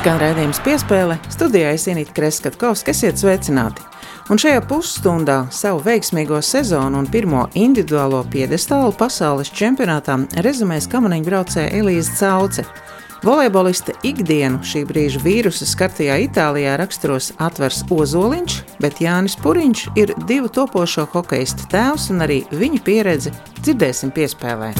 Skan redzējums piespēle, studijā es Inīti Kreskatkovs, kas iet sveicināti. Un šajā pusstundā savu veiksmīgo sezonu un pirmo individuālo piedestālu pasaules čempionātā rezumēs kamaniņu braucēja Elīze Cauce. Volejbolista ikdienu šī brīža vīrusa skartajā Itālijā raksturos atvers Ozoliņš, bet Jānis Puriņš ir divu topošo hokeistu tēvs un arī viņa pieredzi dzirdēsim piespēlē.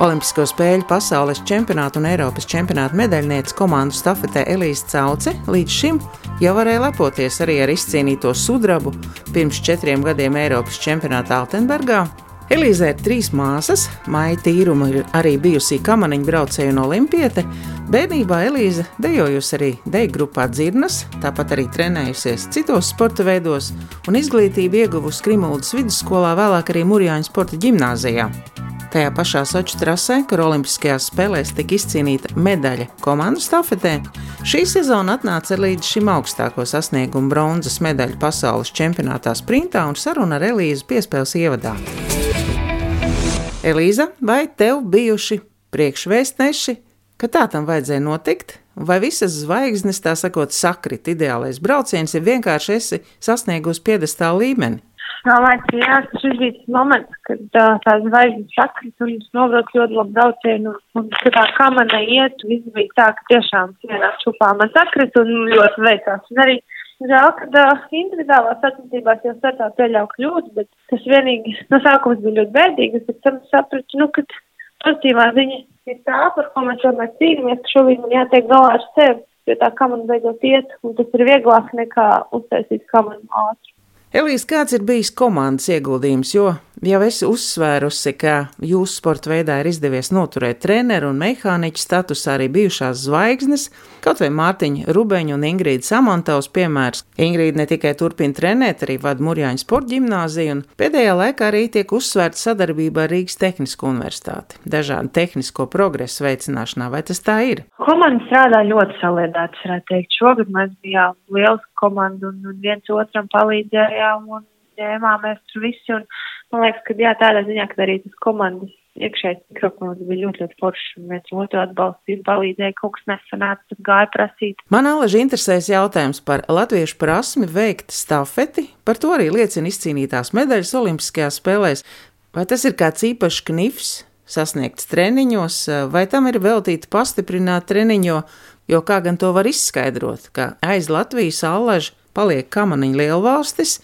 Olimpisko spēļu pasaules čempionātu un Eiropas čempionāta medaļniece komandu stafetē Elīze Cauce līdz šim jau varēja lepoties arī ar izcīnīto sudrabu pirms četriem gadiem Eiropas čempionātā Altenburgā. Elīze ir trīs māsas, Maija Tīruma ir arī bijusi kamaniņu braucēja un olimpiete. Bērnībā Elīze dejojusi arī deju grupā dzirnas, tāpat arī trenējusies citos sporta veidos un izglītību ieguvusi Krimuldas vidusskolā, vēlāk arī Mūrjāņu sporta ģimnāzijā. Tajā pašā Soču trasē, kur Olimpiskajās spēlēs tika izcīnīta medaļa komandu stafetē, šī sezona atnāca līdz šim augstāko sasniegumu bronzas medaļu pasaules čempionātā sprintā un saruna ar Elīzu piespēles ievadā. Elīza, vai tev bijuši priekšvēstneši, ka tā tam vajadzēja notikt? Vai visas zvaigznes, tā sakot, sakrit, ideālais brauciens ir vienkārši esi sasniegusi piedestāla līmeni? Man liekas, jā, šis bija tas moments, kad uh, tā zvaigznes sakrit un es novilku ļoti labu braucienu. Un, un tā kā man neiet, viss bija tā, ka tiešām vienā čupā man sakrit un ļoti veicās. Un arī žēl, ka uh, individuālās sacensībās jau startā pieļauj kļūdas, bet tas vienīgi no sākums bija ļoti bēdīgi, bet tam sapratu, nu, ka pozitīvā ziņa ir tā, par ko mēs tomēr cīnāmies, ka šobrīd man jātiek galā ar sevi, jo tā kā man beidzot iet, un tas ir vieglāk nekā uztaisīt kā man ātri. Elīze, kāds ir bijis komandas ieguldījums? Jo jau esi uzsvērusi, ka jūsu sporta veidā ir izdevies noturēt treneru un mehāniķu statusā arī bijušās zvaigznes, kaut vai Mārtiņa Rubeņa un Ingrīda Samantaus piemērs. Ingrīda ne tikai turpina trenēt, arī vada Murjāņu sporta ģimnāziju, un pēdējā laikā arī tiek uzsvērta sadarbība ar Rīgas Tehnisko universitāti, dažādu tehnisko progresu veicināšanā. Vai tas tā ir? Komanda strādā ļoti saliedēts, varētu teikt. Šogad mēs bijām liels komanda un, un viens otram palīdzējām un ņēmāmies tur visi. Un, man liekas, ka jā, tādā ziņā, ka arī tas komandas iekšējais mikrofons bija ļoti, ļoti foršs un viens otru atbalstīja, palīdzēja, kaut kas nesanāca, tad gāja prasīt. Man alaži interesēs jautājums par latviešu prasmi veikt stafeti, par to arī liecina izcīnītās medaļas Olimpiskajās spēlēs. Vai tas ir kāds īpašs knifs? Sasniegts treniņos, vai tam ir veltīta pastiprināta treniņo Jo kā gan to var izskaidrot, ka aiz Latvijas allaža paliek kamaniņu lielvalstis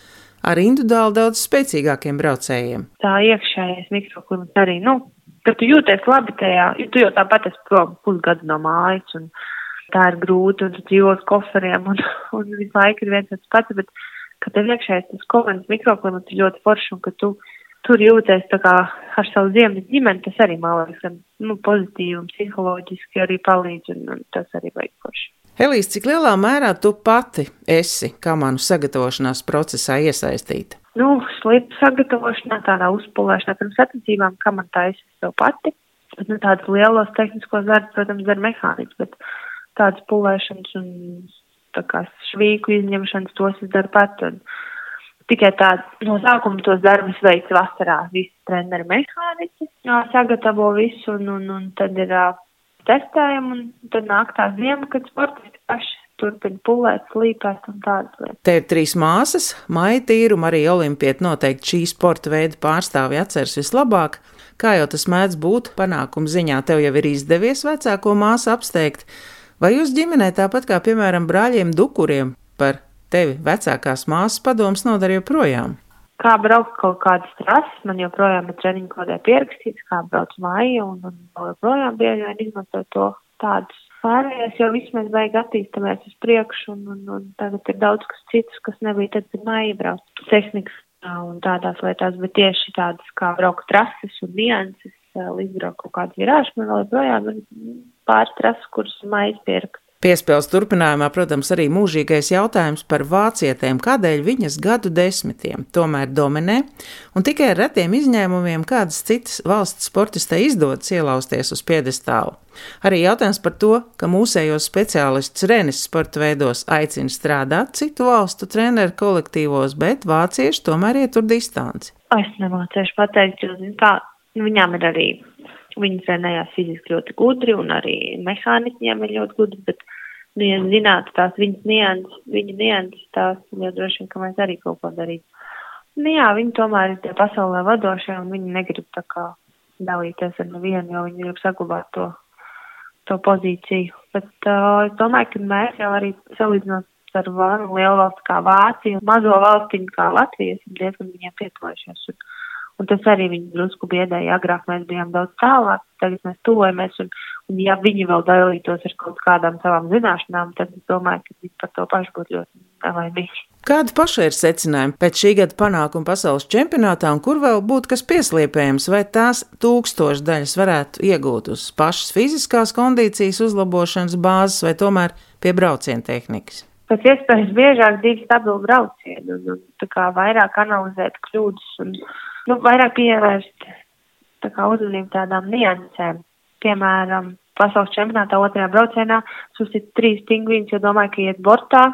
ar individuāli daudz spēcīgākiem braucējiem? Tā iekšējais mikroklimats arī, nu, ka tu jūties labi tajā, jo tu jau tāpat esi prom pusgadu no mājas un tā ir grūti un tu dzīvos koferiem un, un visu laiku ir viens pats, bet ka tev iekšējais tas komandas mikroklimats ir ļoti foršs un ka tu tur jūties tā kā ar savu ziemas ģimeni, tas arī, man liekas, gan nu, pozitīvi un psiholoģiski arī palīdz, un, un tas arī vajag forši. Elīze, cik lielā mērā tu pati esi kamanu sagatavošanās procesā iesaistīta? Nu, slipu sagatavošanā, tādā uzpulēšanā pirms sacensībām, kā man tā es sev pati. Bet, nu, tādus lielos tehniskos darbus, protams, dara mehāniķis, bet tādas pulēšanas un tā kā švīku izņemšanas tos es daru pat. Un, tikai tādu no sākuma tos darbus veids vasarā. Visi treneri mehāniķi sagatavo visu un, un, un tad ir testējam un tad nāk tā ziema, kad sportisti paši turpina pulēt, slīpēt un tādas lietas. Te ir trīs māsas, Maija Tīruma, arī olimpieti noteikti šī sporta veida pārstāvi atceras vislabāk. Kā jau tas mēdz būt, panākuma ziņā tev jau ir izdevies vecāko māsu apsteigt, vai jūs ģimenē tāpat kā, piemēram, brāļiem Dukuriem par tevi vecākās māsas padoms nodara joprojām? Kā braukt kaut kādas trases, man joprojām ir treniņu kodē pierakstīts, kā brauc māja un, un joprojām bieži vien izmanto to tādus. Pārējais jau viss mēs vajag attīstamies uz priekšu un, un, un tagad ir daudz kas cits, kas nebija tad, kad māja brauc. Tehnikas un tādās lietās, bet tieši tādas kā braukt trases un nianses, izbraukt kaut kādu virāžu, man vēl joprojām ir pāris trases, kuras mājas pierakst. Piespēles turpinājumā, protams, arī mūžīgais jautājums par vācietēm, kādēļ viņas gadu desmitiem tomēr dominē, un tikai ar retiem izņēmumiem kādas citas valsts sportistē izdodas ielausties uz piedestālu. Arī jautājums par to, ka mūsējos speciālistus Renis sporta veidos aicina strādāt citu valstu treneru kolektīvos, bet vācieši tomēr ietur distanci. Es nemācīšu pateikt, jo kā, viņām ir arī Viņi trenējās fiziski ļoti gudri un arī mehāniķiem ir ļoti gudri, bet, ja zinātu tās viņas nianses, viņa nianses, tās, ja droši vien, ka mēs arī kaut ko darītu. Nu, jā, viņi tomēr ir tie pasaulē vadošie un viņi negrib tā kā dalīties ar nevienu, jo viņi grib saglabāt to, to pozīciju. Bet uh, es domāju, ka mēs jau arī salīdzinot ar lielu valstu kā Vāciju un mazo valstiņu kā Latviju esam diezgan viņiem pietuvojušies. Un, Un tas arī viņu drusku biedēja. Agrāk mēs bijām daudz tālāk, tagad mēs tuvojamies. Un, un ja viņi vēl dalītos ar kaut kādām savām zināšanām, tad es domāju, ka viņi par to pašu būtu ļoti nelaimīgi. Kāda paša ir secinājuma pēc šī gada panākuma pasaules čempionātā, un kur vēl būtu kas pieslīpējams, vai tās tūkstošu daļas varētu iegūt uz pašas fiziskās kondīcijas uzlabošanas bāzes, vai tomēr pie brauciena tehnikas? Pēc iespējas biežāk divi stabili braucieni un, un tā kā vairāk analizēt kļūdas un nu, vairāk pievērst tā kā uzmanību tādām niansēm. Piemēram, pasaules čempionātā otrajā braucienā susit trīs pingvīns, jo domāju, ka iet bortā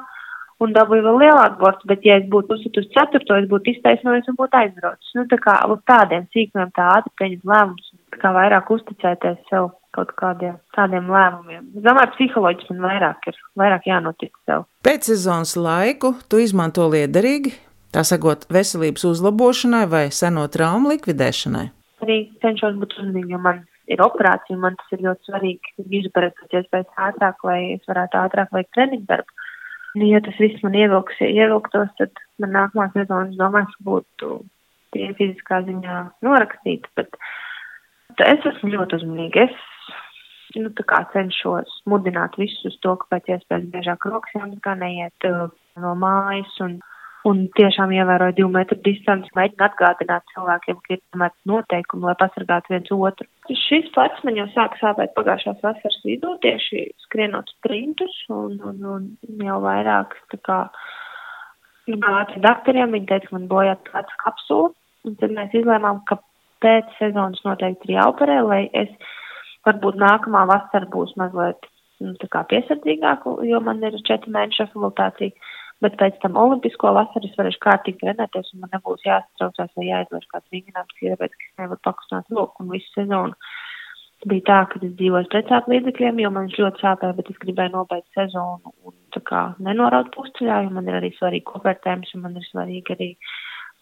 un dabūju vēl lielāku bortu, bet ja es būtu uzsit uz ceturto, es būtu iztaisnojis un būtu aizbraucis. Nu, tā kā uz tādiem sīkumiem tā ātri pieņemt lēmumus, kā vairāk uzticēties sev kaut kādiem tādiem lēmumiem. Es domāju, psiholoģiski man vairāk ir, vairāk jānotic sev. Pēc sezonas laiku tu izmanto liederīgi, Tā sakot, veselības uzlabošanai vai seno traumu likvidēšanai? Arī cenšos būt uzmanīgam, jo man ir operācija, man tas ir ļoti svarīgi izbarēt pēc iespējas ātrāk, lai es varētu ātrāk veikt treniņu darbu. Nu, ja tas viss man ievilks, ievilktos, tad man nākamā sezona, domāju, būtu tie fiziskā ziņā norakstīta, bet es esmu ļoti uzmanīga. Es nu, cenšos mudināt visus to, ka pēc iespējas biežāk rokas jāmazgā, neiet uh, no mājas un un tiešām ievēroja divu metru distanci, mēģina atgādināt cilvēkiem, ka ir tomēr noteikumi, lai pasargātu viens otru. Šis pats man jau sāka sāpēt pagājušās vasaras vidū, tieši skrienot sprintus, un, un, un jau vairāk tā kā gāja pie doktoriem, viņi teica, ka man bojā tāds kapsula, un tad mēs izlēmām, ka pēc sezonas noteikti ir jāoperē, lai es varbūt nākamā vasara būs mazliet nu, tā kā piesardzīgāku, jo man ir četri mēneši rehabilitācija bet pēc tam olimpisko vasaru es varēšu kārtīgi trenēties un man nebūs jāsatraucās vai jāizvērš kāds vingrinājums, ka tāpēc, ka es nevaru pakustināt roku un visu sezonu. Bija tā, ka es dzīvoju precāt līdzekļiem, jo man ļoti sāpēja, bet es gribēju nobeigt sezonu un tā kā nenoraut pustuļā, jo man ir arī svarīgi kopvērtējums un man ir svarīgi arī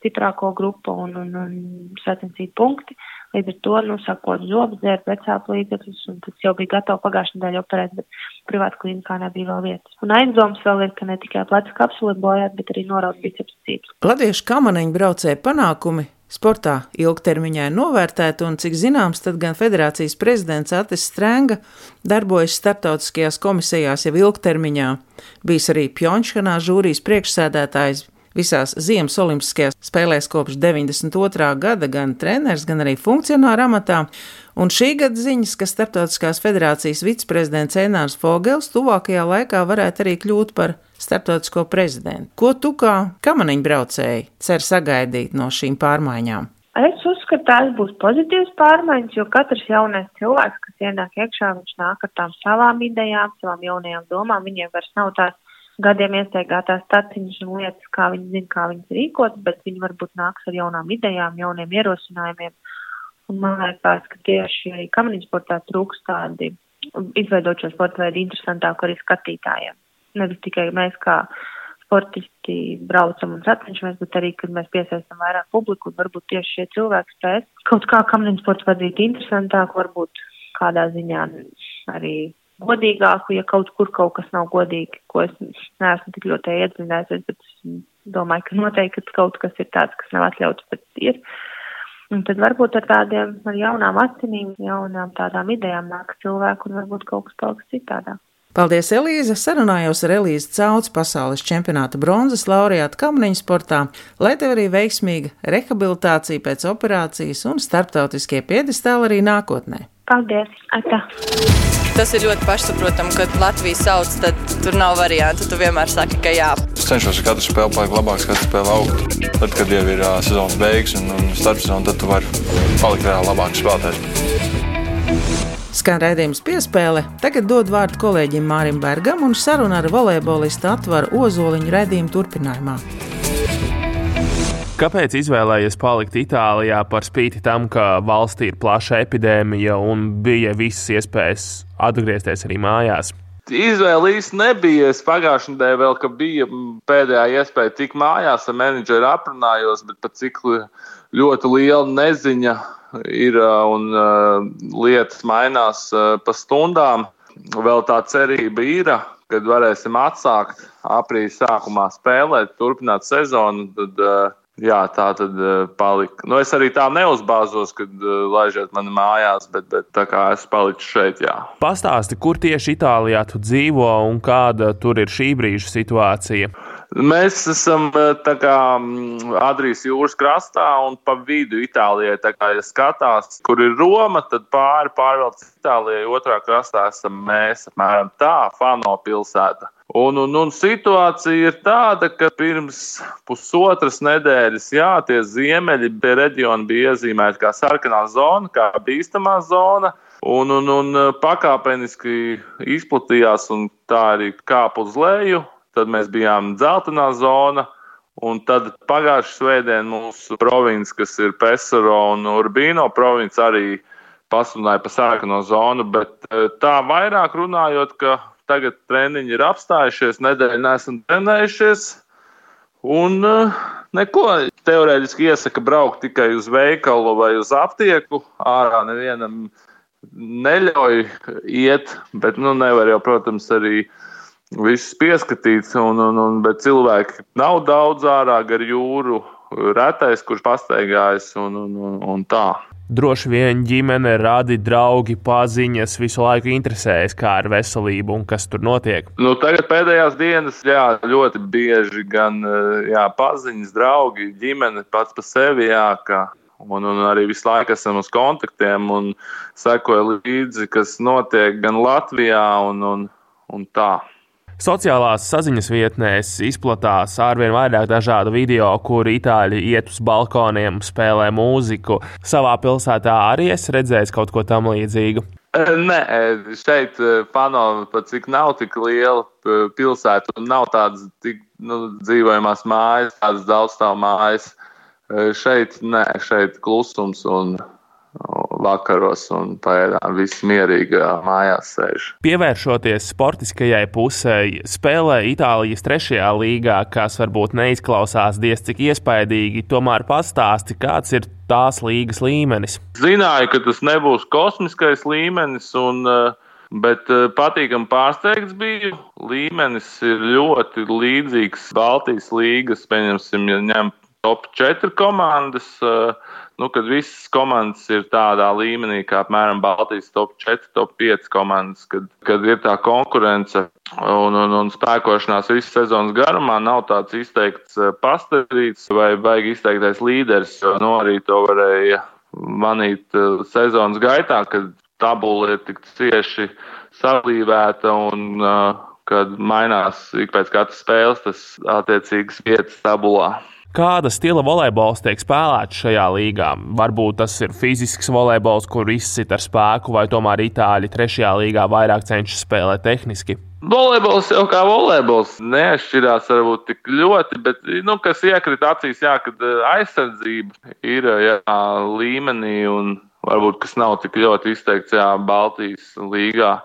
stiprāko grupu un, un, un sacensīt punkti. Līdz ar to, nu, sakot, zobus, dzērt vecāku līdzekļus, un tas jau bija gatavs pagājušajā nedēļā operēt, bet privātu klīnikā nebija vēl vietas. Un aizdoms vēl ir, ka ne tikai pleca kapsula bojāt, bet arī noraut biceps cīps. Latviešu kamaneņu braucēja panākumi sportā ilgtermiņā ir novērtēta, un cik zināms, tad gan federācijas prezidents Atis Strēnga darbojas starptautiskajās komisijās jau ilgtermiņā. Bijis arī Pjončkanā žūrijas priekšsēdētājs, visās Ziemas Olimpiskajās spēlēs kopš 92. gada gan treneris, gan arī funkcionāra amatā. Un šī gada ziņas, ka Startautiskās federācijas viceprezidents Enārs Fogels tuvākajā laikā varētu arī kļūt par starptautisko prezidentu. Ko tu kā kamaniņbraucēji cer sagaidīt no šīm pārmaiņām? Es uzskatu, tās būs pozitīvas pārmaiņas, jo katrs jaunais cilvēks, kas ienāk iekšā, viņš nāk ar tām savām idejām, savām jaunajām domām. Viņiem vairs nav tās gadiem iestaigātās taciņas un lietas, kā viņi zina, kā viņas rīkot, bet viņi varbūt nāks ar jaunām idejām, jauniem ierosinājumiem. Un man liekas, ka tieši arī kamaniņu sportā trūks tādi izveidot šo sporta veidu interesantāku arī skatītājiem. Nevis tikai mēs kā sportisti braucam un sacenšamies, bet arī, kad mēs piesaistam vairāk publiku un varbūt tieši šie cilvēki spēs kaut kā kamaniņu sportu vadīt interesantāku, varbūt kādā ziņā arī godīgāku, ja kaut kur kaut kas nav godīgi, ko es neesmu tik ļoti iedziļinājusies, bet es domāju, ka noteikti kaut kas ir tāds, kas nav atļauts, bet ir. Un tad varbūt ar tādiem, ar jaunām asinīm, jaunām tādām idejām nāk cilvēku un varbūt kaut kas paliks citādāk. Paldies, Elīze! Sarunājos ar Elīzi Cauts pasaules čempionāta bronzas laureātu kamniņu sportā, lai tev arī veiksmīga rehabilitācija pēc operācijas un starptautiskie piedestāli arī nākotnē. Paldies! Ata. Tas ir ļoti pašsaprotami, kad Latvijas sauc, tad tur nav variantu. Tu vienmēr saki, ka jā. Es cenšos katru spēli palikt labāks, katru spēli augt. Tad, kad jau ir uh, sezonas beigas un, un starpsezona, tad tu vari palikt vēl labāks spēlētājs. Skan redzējums piespēle. Tagad dod vārdu kolēģim Mārim Bergam un sarunu ar volejbolistu atvaru Ozoliņu redzējumu turpinājumā. Kāpēc izvēlējies palikt Itālijā par spīti tam, ka valstī ir plaša epidēmija un bija visas iespējas atgriezties arī mājās? Izvēle īsti nebija. Es pagājušajā nedēļā vēl, bija pēdējā iespēja tikt mājās, ar menedžeru aprunājos, bet pat cik ļoti liela neziņa ir un lietas mainās pa stundām. Vēl tā cerība ir, kad varēsim atsākt aprīļa sākumā spēlēt, turpināt sezonu. Tad, Jā, tā tad palika. Nu, es arī tā neuzbāzos, kad uh, laižiet mani mājās, bet, bet tā kā es paliku šeit, jā. Pastāsti, kur tieši Itālijā tu dzīvo un kāda tur ir šī brīža situācija? Mēs esam kā, Adrijas jūras krastā un pa vidu Itālijai. Tā kā ja skatās, kur ir Roma, tad pāri pārvelc Itālijai. Otrā krastā esam mēs, apmēram tā, Fano pilsēta. Un, un, un situācija ir tāda, ka pirms pusotras nedēļas, jā, tie ziemeļi, tie reģioni bija iezīmēti kā sarkanā zona, kā bīstamā zona. Un, un, un pakāpeniski izplatījās, un tā arī kāpa uz leju. Tad mēs bijām dzeltenā zona. Un tad pagājušā svētdienā mūsu province, kas ir Pesaro un Urbino province, arī pasludināja par sarkano zonu. Bet tā vairāk runājot, ka Tagad treniņi ir apstājušies, nedēļu nesam trenējušies. Un uh, neko teorētiski iesaka braukt tikai uz veikalu vai uz aptieku. Ārā nevienam neļauj iet, bet nu, nevar jau, protams, arī visus pieskatīt. Un, un, un, bet cilvēki nav daudz ārā gar jūru, retais, kurš pastaigājas un, un, un, un tā droši vien ģimene, radi, draugi, paziņas visu laiku interesējas, kā ar veselību un kas tur notiek. Nu, tagad pēdējās dienas jā, ļoti bieži gan jā, paziņas, draugi, ģimene pats par sevi. Jā, kā, un, un arī visu laiku esam uz kontaktiem un sekoju līdzi, kas notiek gan Latvijā un, un, un tā. Sociālās saziņas vietnēs izplatās arvien vairāk dažādu video, kur itāļi iet uz balkoniem, spēlē mūziku. Savā pilsētā arī es redzēju kaut ko tam līdzīgu. Nē, šeit Pano pat cik nav tik liela pilsēta un nav tādas tik nu, dzīvojamās mājas, tādas daudzstāvu mājas. Šeit, nē, šeit klusums un vakaros un pagaidām viss mierīgi mājās sēž. Pievēršoties sportiskajai pusē, spēlē Itālijas trešajā līgā, kas varbūt neizklausās diez cik iespaidīgi, tomēr pastāsti, kāds ir tās līgas līmenis. Zināju, ka tas nebūs kosmiskais līmenis. Un, Bet patīkami pārsteigts biju. Līmenis ir ļoti līdzīgs Baltijas līgas, pieņemsim, ja ņem top 4 komandas. Uh, nu, kad visas komandas ir tādā līmenī, kā apmēram Baltijas top 4, top 5 komandas, kad, kad ir tā konkurence un, un, un spēkošanās visas sezonas garumā, nav tāds izteikts eh, pastāvīgs vai baigi izteiktais līderis, jo nu, arī to varēja manīt eh, sezonas gaitā, kad tabula ir tik cieši salīvēta un uh, kad mainās ik pēc katras spēles tas attiecīgas vietas tabulā. Kāda stila volejbols tiek spēlēts šajā līgā? Varbūt tas ir fizisks volejbols, kur izsit ar spēku, vai tomēr itāļi trešajā līgā vairāk cenšas spēlēt tehniski. Volejbols jau kā volejbols neatšķirās varbūt tik ļoti, bet, nu, kas iekrita acīs, jā, kad eh, aizsardzība ir jā, līmenī un varbūt kas nav tik ļoti izteikts jā, Baltijas līgā.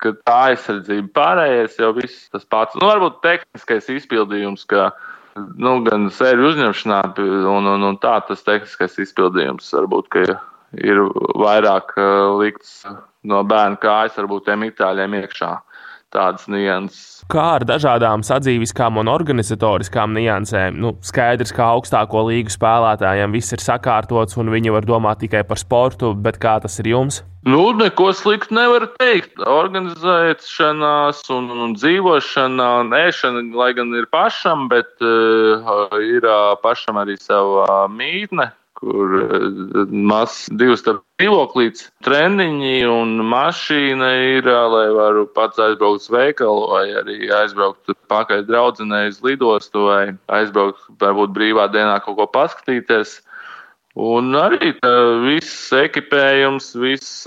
Kad tā aizsardzība pārējais jau viss tas pats. Nu, varbūt tehniskais izpildījums, ka nu, gan sēriju uzņemšanā, un, un, un tā tas tehniskais izpildījums varbūt ir vairāk uh, likts no bērna kājas, varbūt tiem itāļiem iekšā. Tādas nianses. Kā ar dažādām sadzīviskām un organizatoriskām niansēm? Nu, skaidrs, ka augstāko līgu spēlētājiem viss ir sakārtots un viņi var domāt tikai par sportu, bet kā tas ir jums? Nu, neko sliktu nevar teikt. Organizēšanās un, un dzīvošana, un ēšana, lai gan ir pašam, bet uh, ir uh, pašam arī sava mītne, kur mazs divs dzīvoklīts, treniņi un mašīna ir, lai varu pats aizbraukt uz veikalu vai arī aizbraukt pakaļ draudzenei uz lidostu vai aizbraukt varbūt brīvā dienā kaut ko paskatīties. Un arī viss ekipējums, viss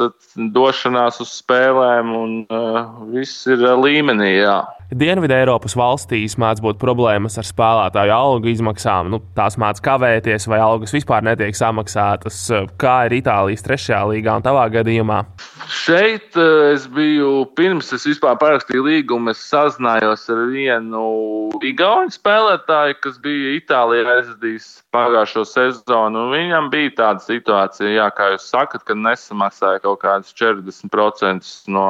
došanās uz spēlēm, un uh, viss ir līmenī. Jā. Dienvidē Eiropas valstīs mēdz būt problēmas ar spēlētāju algu izmaksām. Nu, tās mēdz kavēties, vai algas vispār netiek samaksātas. Kā ir Itālijas trešajā līgā un tavā gadījumā? Šeit es biju pirms es vispār parakstīju līgumu. Es sazinājos ar vienu Igaunu spēlētāju, kas bija Itālijā aizvadījis pagājušo sezonu. Viņam bija tāda situācija, jā, kā jūs sakat, ka nesamaksāja kaut kādas 40% no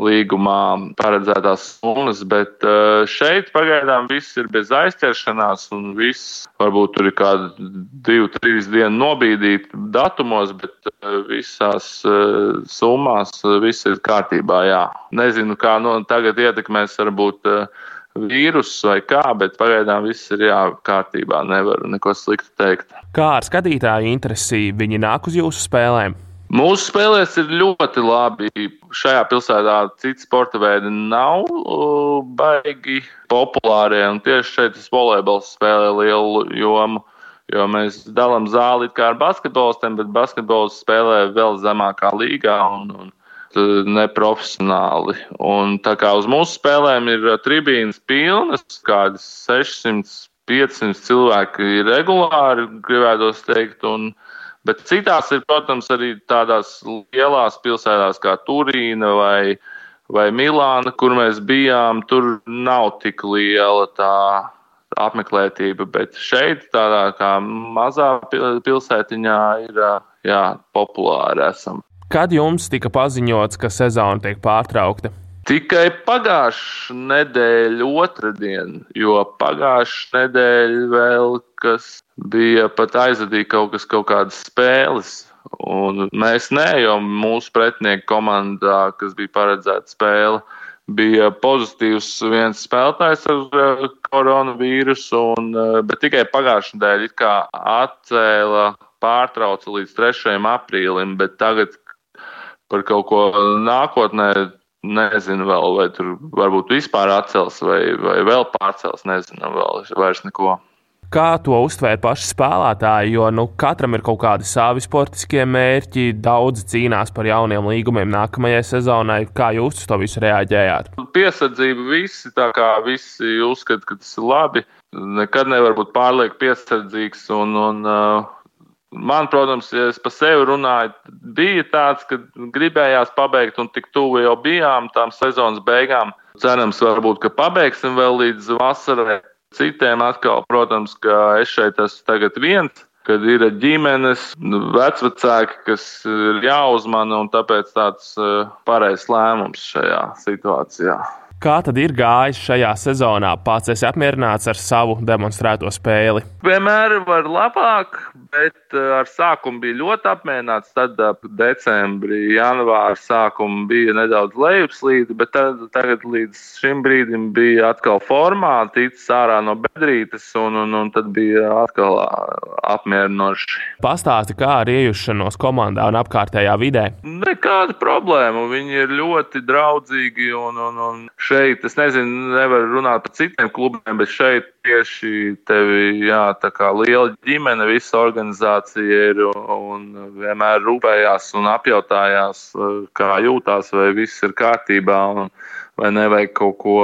līgumā paredzētās summas, bet eh, šeit pagaidām viss ir bez aizķeršanās, un viss varbūt tur ir kādi divi, trīs dienu nobīdīt datumos, bet eh, visās eh, summās viss ir kārtībā. Jā. Nezinu, kā no tagad ietekmēs varbūt vīrusu vai kā, bet pagaidām viss ir jā, kārtībā. Nevaru neko sliktu teikt. Kā ar skatītāju interesi viņi nāk uz jūsu spēlēm? Mūsu spēlēs ir ļoti labi. Šajā pilsētā citi sporta veidi nav uh, baigi populāri. Tieši šeit tas volejbols spēlē lielu jomu. Jo mēs dalām zāli kā ar basketbolistiem, bet basketbols spēlē vēl zemākā līgā un, un neprofesionāli. Un tā kā uz mūsu spēlēm ir tribīnas pilnas, kādas 600, 500 cilvēki ir regulāri, gribētu teikt. Un, Bet citās ir, protams, arī tādās lielās pilsētās kā Turīna vai, vai Milāna, kur mēs bijām. Tur nav tik liela tā apmeklētība, bet šeit, tādā kā mazā pilsētiņā, ir jā, populāri esam. Kad jums tika paziņots, ka sezona tiek pārtraukta? Tikai pagājušā nedēļa, otrdien, jo pagājušā nedēļa vēl kas bija pat aizvadīja kaut, kas, kaut kādas spēles. Un mēs ne, jo mūsu pretinieku komandā, kas bija paredzēta spēle, bija pozitīvs viens spēlētājs ar koronavīrusu, un, uh, bet tikai pagājušajā nedēļā atcēla pārtrauca līdz 3. aprīlim, bet tagad par kaut ko nākotnē nezinu vēl, vai tur varbūt vispār atcels vai, vai vēl pārcels, nezinu vēl vairs neko. Kā to uztvēra paši spēlētāji? Jo nu, katram ir kaut kādi savi sportiskie mērķi, daudz cīnās par jauniem līgumiem nākamajai sezonai. Kā jūs uz to visu reaģējāt? Piesardzība visi, tā kā visi uzskata, ka tas ir labi. Nekad nevar būt pārlieku piesardzīgs. Un, un, uh, Man, protams, ja es par sevi runāju, bija tāds, ka gribējās pabeigt, un tik tuvu jau bijām tām sezonas beigām. Cerams, varbūt, ka pabeigsim vēl līdz vasarai. Citiem atkal, protams, ka es šeit esmu tagad viens, kad ir ģimenes, nu, vecvecāki, kas ir jāuzmana, un tāpēc tāds uh, pareizs lēmums šajā situācijā. Kā tad ir gājis šajā sezonā? Pats esi apmierināts ar savu demonstrēto spēli? Vienmēr var labāk, bet eh, ar sākumu bija ļoti apmierināts. Tad ap decembrī, janvāra sākumu bija nedaudz lejupslīde, bet tad, tagad līdz šim brīdim bija atkal formā, ticis ārā no bedrītes, un, un, un tad bija atkal apmierinoši. Pastāsti, kā ar iejušanos komandā un apkārtējā vidē? Nekāda problēma. Viņi ir ļoti draudzīgi un, un, un šeit es nezinu, nevaru runāt par citiem klubiem, bet šeit tieši tevi, jā, tā kā liela ģimene, visa organizācija ir un vienmēr rūpējās un apjautājās, kā jūtās, vai viss ir kārtībā un vai nevajag kaut ko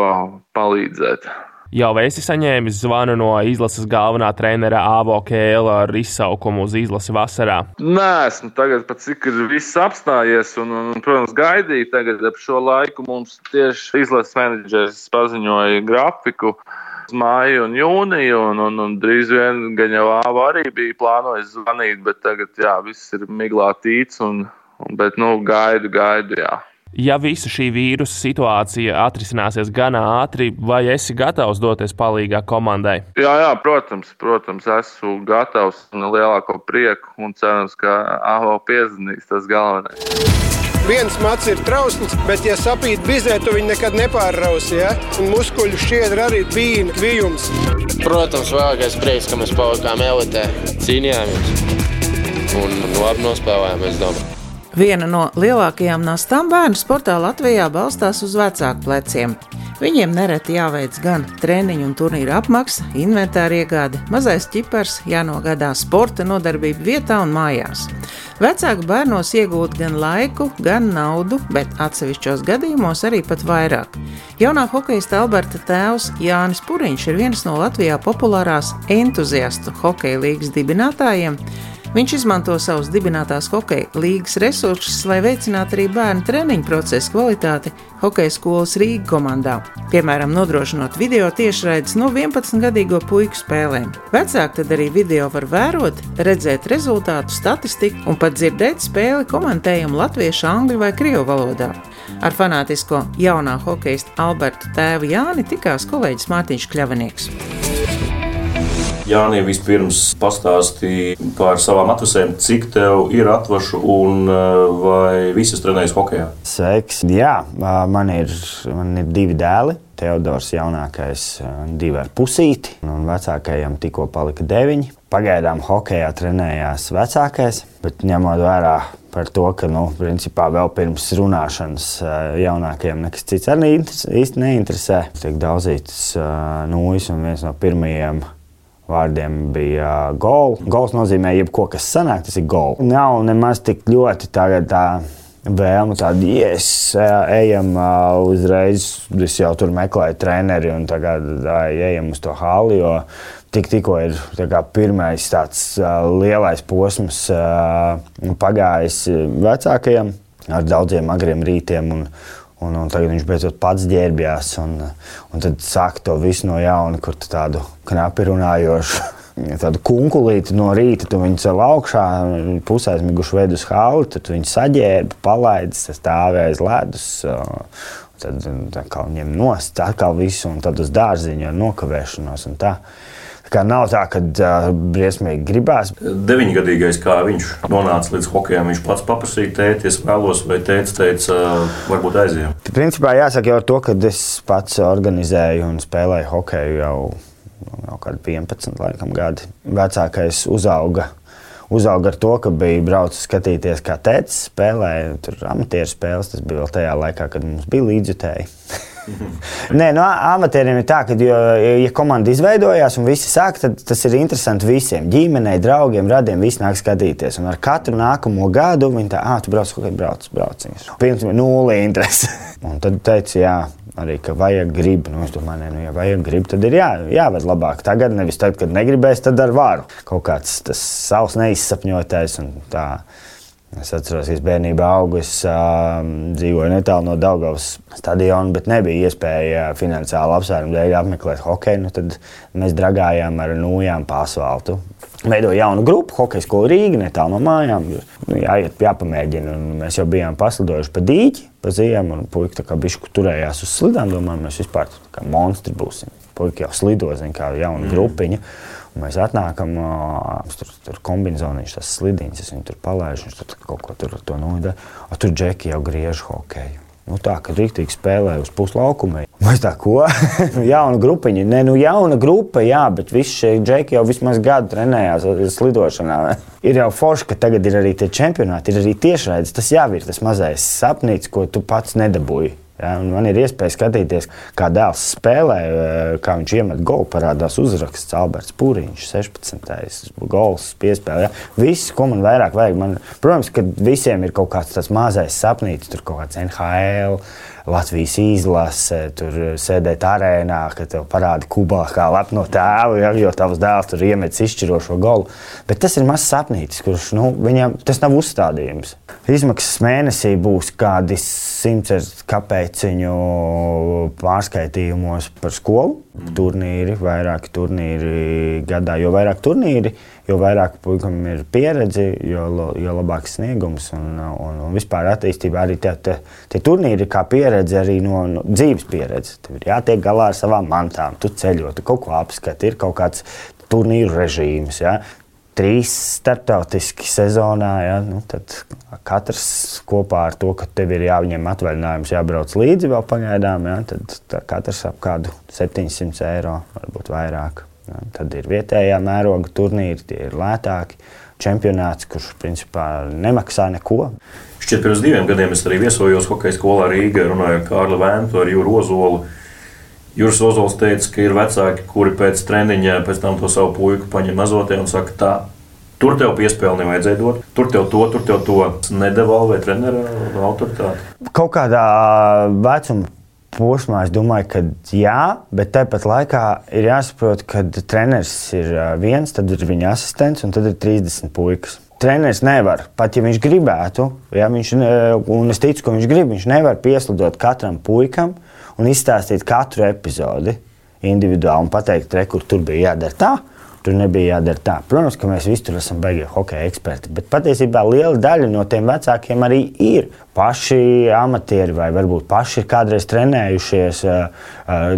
palīdzēt. Jau esi saņēmis zvanu no izlases galvenā trenera Avo Kēla ar izsaukumu uz izlasi vasarā? Nē, esmu tagad pat cik ir viss apstājies un, un, un protams, gaidīju tagad ap šo laiku. Mums tieši izlases menedžers paziņoja grafiku māju un jūniju, un, un, un drīz vien Ava arī bija plānojis zvanīt, bet tagad, jā, viss ir miglā tīts un, un bet, nu, gaidu, gaidu, jā. Ja visa šī vīrusu situācija atrisināsies gan ātri, vai esi gatavs doties palīdzīgā komandai? Jā, jā, protams, protams, esmu gatavs un lielāko prieku un cerams, ka AHO piezvanīs tas galvenais. Viens mats ir trausls, bet, ja sapīt bizē, tu viņu nekad nepārrausi. Ja? Un muskuļu šķiedra arī bija kvijums. Protams, vēlākais prieks, ka mēs palikām elitē, cīnījāmies. un labi nospēlējām, es domāju. Viena no lielākajām nastām bērnu sportā Latvijā balstās uz vecāku pleciem. Viņiem nereti jāveic gan treniņu un turnīru apmaksa, inventāra iegāde, mazais ķipars, jānogādā sporta nodarbība vietā un mājās. Vecāki bērnos iegūt gan laiku, gan naudu, bet atsevišķos gadījumos arī pat vairāk. Jaunā hokeja Alberta tēvs Jānis Puriņš ir viens no Latvijā populārās entuziastu hokeja līgas dibinātājiem. Viņš izmanto savus dibinātās hokeja līgas resursus, lai veicinātu arī bērnu treniņu procesu kvalitāti hokeja skolas Rīgas komandā. Piemēram, nodrošinot video tiešraides no 11-gadīgo puiku spēlēm. Vecāki tad arī video var vērot, redzēt rezultātu, statistiku un pat dzirdēt spēli komentējumu latviešu, angļu vai krievu valodā. Ar fanātisko jaunā hokeja Alberta tēvu Jāni tikās kolēģis Mārtiņš Kļavinieks. Jānis vispirms pastāstīja par savām atvasēm, cik tev ir atvašu un eh, vai visas trenējas hokeja. Sveiks! Jā, man ir, man ir divi dēli. Teodors jaunākais, divi ar pusīti, un vecākajam tikko palika deviņi. Pagaidām hokeja trenējās vecākais, bet ņemot vērā par to, ka, nu, principā vēl pirms runāšanas jaunākajam nekas cits arī īsti neinteresē. Tiek daudzītas nūjas un viens no pirmajiem vārdiem bija gols. Gols nozīmē, jebko, kas sanāk, tas ir gols. Nav nemaz tik ļoti tagad tā vēlme, tāda, yes, ejam uzreiz. Es jau tur meklēju treneri un tagad ejam uz to hali. Tik, tikko ir tā pirmais tāds lielais posms pagājis vecākajam ar daudziem agriem rītiem. Un, Un, un tagad viņš beidzot pats ģērbjās. Un, un tad sāk to visu no jauna, kur tādu knapi runājošu. Tādu kunkulīti no rīta, tu viņu cēl augšā, pusaizmiguši veidu uz hāli, tad viņi saģērba, palaidis, stāvēja aiz ledus. Tad, tad viņiem nost, atkal visu, un tad uz dārziņu ar nokavēšanos. Un tā. Kā nav tā, ka uh, briesmīgi gribās. Deviņgadīgais, kā viņš nonāca līdz hokejam, viņš pats paprasīja tēti, es vēlos, vai tēti teica, uh, varbūt aizjām. Principā jāsaka jau to, ka es pats organizēju un spēlēju hokeju jau, jau kādu 11 laikam, gadi. Vecākais uzauga. Uzauga ar to, ka bija braucis skatīties, kā tēvs spēlēja amatieru spēles. Tas bija vēl tajā laikā, kad mums bija līdzjutēji. Nē, no nu, amatieriem ir tā, ka, jo, ja komanda izveidojās un visi sāk, tad tas ir interesanti visiem. Ģimenei, draugiem, radiem, visi nāk skatīties. Un ar katru nākamo gadu viņi tā, ah, tu brauc, kaut kā brauc, brauc. Pirms tam nulle interesi. un tad teica, jā. Arī, ka vajag gribu. Nu, es domāju, ne, nu, ja vajag gribu, tad ir jā, jāved labāk. Tagad nevis tad, kad negribēs, tad ar varu. Kaut kāds tas savs neizsapņotais un tā. Es atceros, ka es bērnībā augu, es uh, dzīvoju netālu no Daugavas stadiona, bet nebija iespēja finansiāli apsvērumu dēļ apmeklēt hokeju. Nu, tad mēs dragājām ar nūjām pa asfaltu. Veidoju jaunu grupu, hokeja skolu Rīgā, netālu no mājām. Nu, jāiet, jāpamēģina. Un mēs jau bijām paslidojuši pa dīķi, pa ziemu, un puiši tā kā bišku turējās uz slidām. Domājām, mēs vispār kā monstri būsim. Puiši jau slido, zin, kā jauna mm. grupiņa. Un mēs atnākam, tur, tur kombinācijā tas slidiņš, es viņu tur palaidu, viņš tur kaut ko tur to nodeļ. Tur džeki jau griež hokeju. Nu, tā kā rīktīgi spēlē uz puslaukuma. Vai tā ko? jauna grupiņa. Nē, nu jauna grupa, jā, bet visi šie džeki jau vismaz gadu trenējās slidošanā. ir jau forši, ka tagad ir arī tie čempionāti, ir arī tiešraides. Tas jau ir tas mazais sapnis, ko tu pats nedabūji. Ja, man ir iespēja skatīties, kā dēls spēlē, eh, kā viņš iemet golu. Parādās uzraksts Alberts Pūriņš, 16. gols, piespēle. Ja. Viss, ko man vairāk vajag, man, protams, ka visiem ir kaut kāds tāds mazais sapnītis, tur kaut kāds NHL. Latvijas izlase, tur sēdēt arēnā, kad te parāda kubā, kā lepno tēvu, ja, jo tavs dēls tur iemet izšķirošo golu. Bet tas ir mazs sapnītis, kurš nu, viņam tas nav uzstādījums. Izmaksas mēnesī būs kādi simts kāpēciņu pārskaitījumos par skolu. Turnīri, vairāki turnīri gadā, jo vairāk turnīri, jo vairāk puikam ir pieredze, jo, jo labāks sniegums un, un, un vispār attīstībā arī tie, tie, tie turnīri ir kā pieredze arī no, no dzīves pieredze. Tev ir jātiek galā ar savām mantām, tu ceļo, tu kaut ko apskati, ir kaut kāds turnīru režīms. Ja? Trīs starptautiski sezonā, ja? nu, katrs kopā ar to, ka tev ir jāņem atvaļinājums, jābrauc līdzi vēl pagaidām, ja? tad katrs ap kādu 700 eiro, varbūt vairāk. Tad ir vietējā mēroga turnīri, tie ir lētāki. čempionāts, kurš principā nemaksā neko. Šķiet, pirms diviem gadiem es arī viesojos hokeja skolā Rīgā, runāju ar Kārli Vēntu, ar Jūru Ozolu. Jūras Ozols teica, ka ir vecāki, kuri pēc treniņa pēc tam to savu puiku paņem mazotē un saka, tā, tur tev piespēli nevajadzēja dot, tur tev to, tur tev to nedevalvē trenera autoritāti. Kaut kādā vecuma posmā es domāju, ka jā, bet tāpat laikā ir jāsaprot, ka treneris ir viens, tad ir viņa asistents un tad ir 30 puikas. Treneris nevar, pat ja viņš gribētu, ja viņš, un es ticu, ka viņš grib, viņš nevar pieslidot katram puikam un izstāstīt katru epizodi individuāli un pateikt, re, kur tur bija jādara tā, Tur nebija jādara tā. Protams, ka mēs visi tur esam beigie hokeja eksperti, bet patiesībā liela daļa no tiem vecākiem arī ir paši amatieri vai varbūt paši ir kādreiz trenējušies.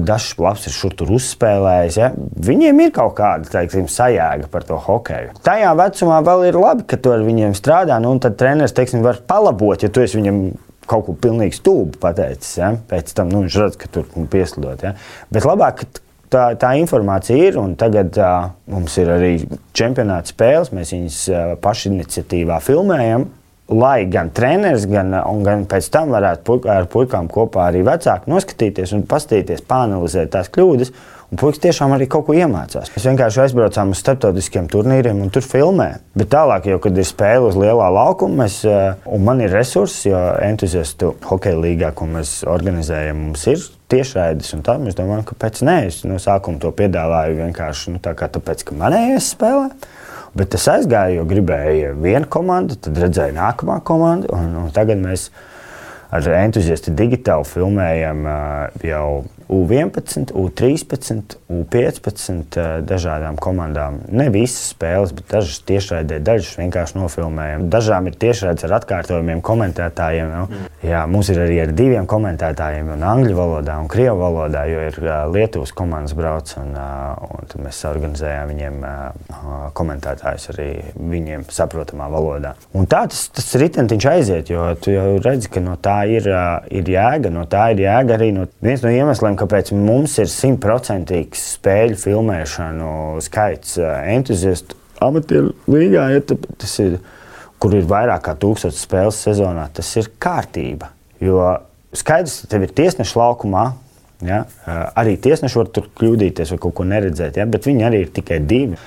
Dažs labs ir šur tur uzspēlējis. Ja? Viņiem ir kaut kāda teiksim, sajēga par to hokeju. Tajā vecumā vēl ir labi, ka tu ar viņiem strādā, nu, un tad treneris teiksim, var palabot, ja tu esi viņam kaut ko pilnīgi stūbu pateicis. Ja? Pēc tam nu, viņš redz, ka tur pieslidot. Ja? Bet labāk, tā, tā informācija ir. Tagad uh, mums ir arī čempionāta spēles, mēs viņus uh, pašiniciatīvā filmējam. Lai gan treneris, gan, gan pēc tam varētu puik, ar puikām kopā arī vecāki noskatīties un paskatīties, panelizēt tās kļūdas. Un puikas tiešām arī kaut ko iemācās. Mēs vienkārši aizbraucām uz starptautiskiem turnīriem un tur filmē. Bet tālāk, jau, kad ir spēle uz lielā laukuma, mēs, un man ir resursi, jo entuziastu hokeja līgā, ko mēs organizējam, mums ir tiešraides. Mēs domājam, ka pēc nē, es no sākuma to piedāvāju vienkārši nu, tā tāpēc, ka manējais spēlē. Bet es aizgāju, jo gribēju vienu komandu, tad redzēju nākamā komandu. Un, un tagad mēs ar entuziastu digitāli filmējam jau U11, U13, U15 dažādām komandām. Ne visas spēles, bet dažas tiešraidē, dažas vienkārši nofilmējam. Dažām ir tiešraides ar atkārtojumiem, komentētājiem. Nu. Mm. Jā, mums ir arī ar diviem komentētājiem, gan angļu valodā, gan krievu valodā, jo ir Lietuvas komandas brauc. Un, un mēs organizējām viņiem komentētājus arī viņiem saprotamā valodā. Un tā tas, tas ritentiņš aiziet, jo tu jau redzi, ka no tā ir, ir jēga. No tā ir jēga arī no viens no iemesliem, kāpēc mums ir simtprocentīgs spēļu filmēšanu skaits entuziastu amatieru līgā. Ja, tas ir, kur ir vairāk kā tūkstoš spēles sezonā, tas ir kārtība. Jo skaidrs, ka tev ir tiesneša laukumā. Ja? Arī tiesneši var tur kļūdīties vai kaut ko neredzēt, ja? bet viņi arī ir tikai divi.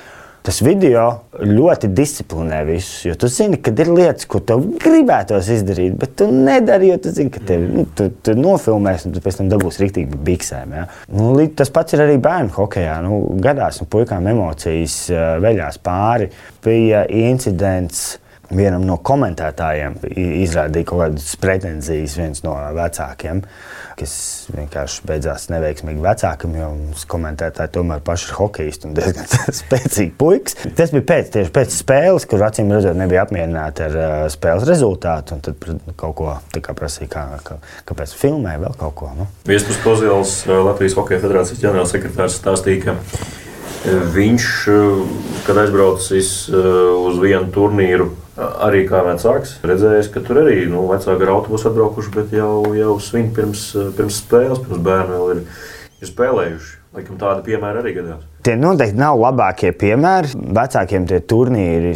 Tas video ļoti disciplinē visus. Jo tu zini, ka ir lietas, ko tev gribētos izdarīt, bet tu nedari, jo tu zini, ka tev, nu, tu, tu nofilmēsi, un tu pēc tam dabūsi rīktīgi biksēm. Ja? Nu, tas pats ir arī bērnu hokeja. Nu, gadās, un puikām emocijas veļās pāri. Bija incidents vienam no komentētājiem izrādīja kaut kādas pretenzijas, viens no vecākiem, kas vienkārši beidzās neveiksmīgi vecākam, jo komentētāji tomēr paši ir hokejisti un diezgan spēcīgi puikas. Tas bija pēc, tieši pēc spēles, kur acīm redzot nebija apmierināti ar uh, spēles rezultātu, tad kaut ko prasīja, kā, kā, kāpēc filmē vēl kaut ko. Nu. Viespus Pozils, Latvijas Hokeja federācijas ģenerālsekretārs stāstīja, ka viņš, kad aizbraucis uz vienu turnīru, arī kā vecāks, redzējis, ka tur arī nu, vecāki ar autobusu atbraukuši, bet jau, jau svin pirms, pirms spēles, pirms bērni vēl ir, ir spēlējuši. Laikam tādi piemēri arī gadās. Tie noteikti nav labākie piemēri. Vecākiem tie turnīri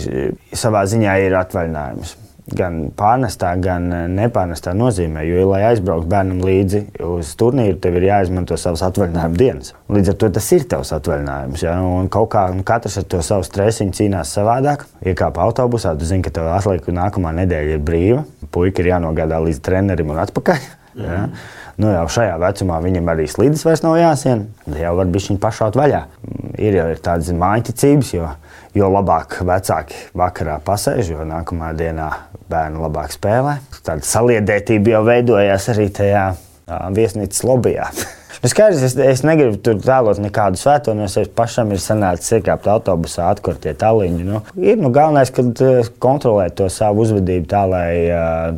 savā ziņā ir atvaļinājums gan pārnestā, gan eh, nepārnestā nozīmē. Jo, lai aizbrauktu bērnam līdzi uz turnīru, tev ir jāizmanto savas atvaļinājuma dienas. Līdz ar to tas ir tavs atvaļinājums. Ja? Un kaut kā un katrs ar to savu stresiņu cīnās savādāk. Iekāpa autobusā, tu zini, ka tev atliek nākamā nedēļa ir brīva. Puika ir jānogādā līdz trenerim un atpakaļ. Ja? Nu, jau šajā vecumā viņam arī slīdes vairs nav jāsien. Jau var būt viņa pašā vaļā. Ir jau ir tādas mājiņticības, jo, jo labāk vecāki vakarā pasēž, jo nākamā dienā bērni labāk spēlē. Tāda saliedētība jau veidojās arī tajā viesnīcas lobbyā. Nu, skaidrs, es, es negribu tur tēlot nekādu svēto, no es pašam ir sanācis iekāpt autobusā, atkurtie tāliņi. Nu, ir nu, galvenais, kad kontrolēt to savu uzvedību tā, lai uh,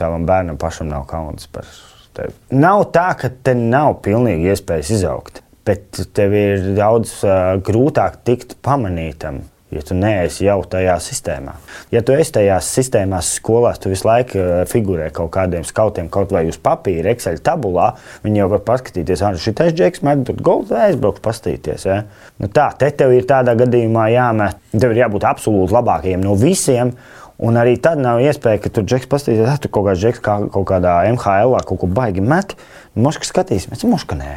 tavam bērnam pašam nav kauns par tevi. Nav tā, ka te nav pilnīgi iespējas izaugt, bet tev ir daudz uh, grūtāk tikt pamanītam. ja tu neesi jau tajā sistēmā. Ja tu esi tajās sistēmās, skolās, tu visu laiku eh, figurē kaut kādiem skautiem, kaut vai uz papīra, Excel tabulā, viņi jau var paskatīties, ah, šī taisa džeks, met tur golfu aizbraukt, paskatīties. Ja? Nu tā, te tev ir tādā gadījumā jāmet, tev ir jābūt absolūti labākajiem no visiem. Un arī tad nav iespēja, ka tur džeks paskatīsies, ah, tur kaut kāds džeks kā, kaut kādā MHL kaut ko baigi met. Moška skatīsimies, moška nē.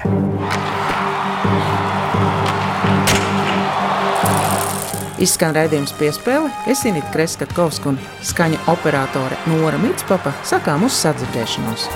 Izskan raidījums piespēle, es Inītu Kreskavska un skaņa operātore Nora Mitspapa sakām uz sadzirdēšanos.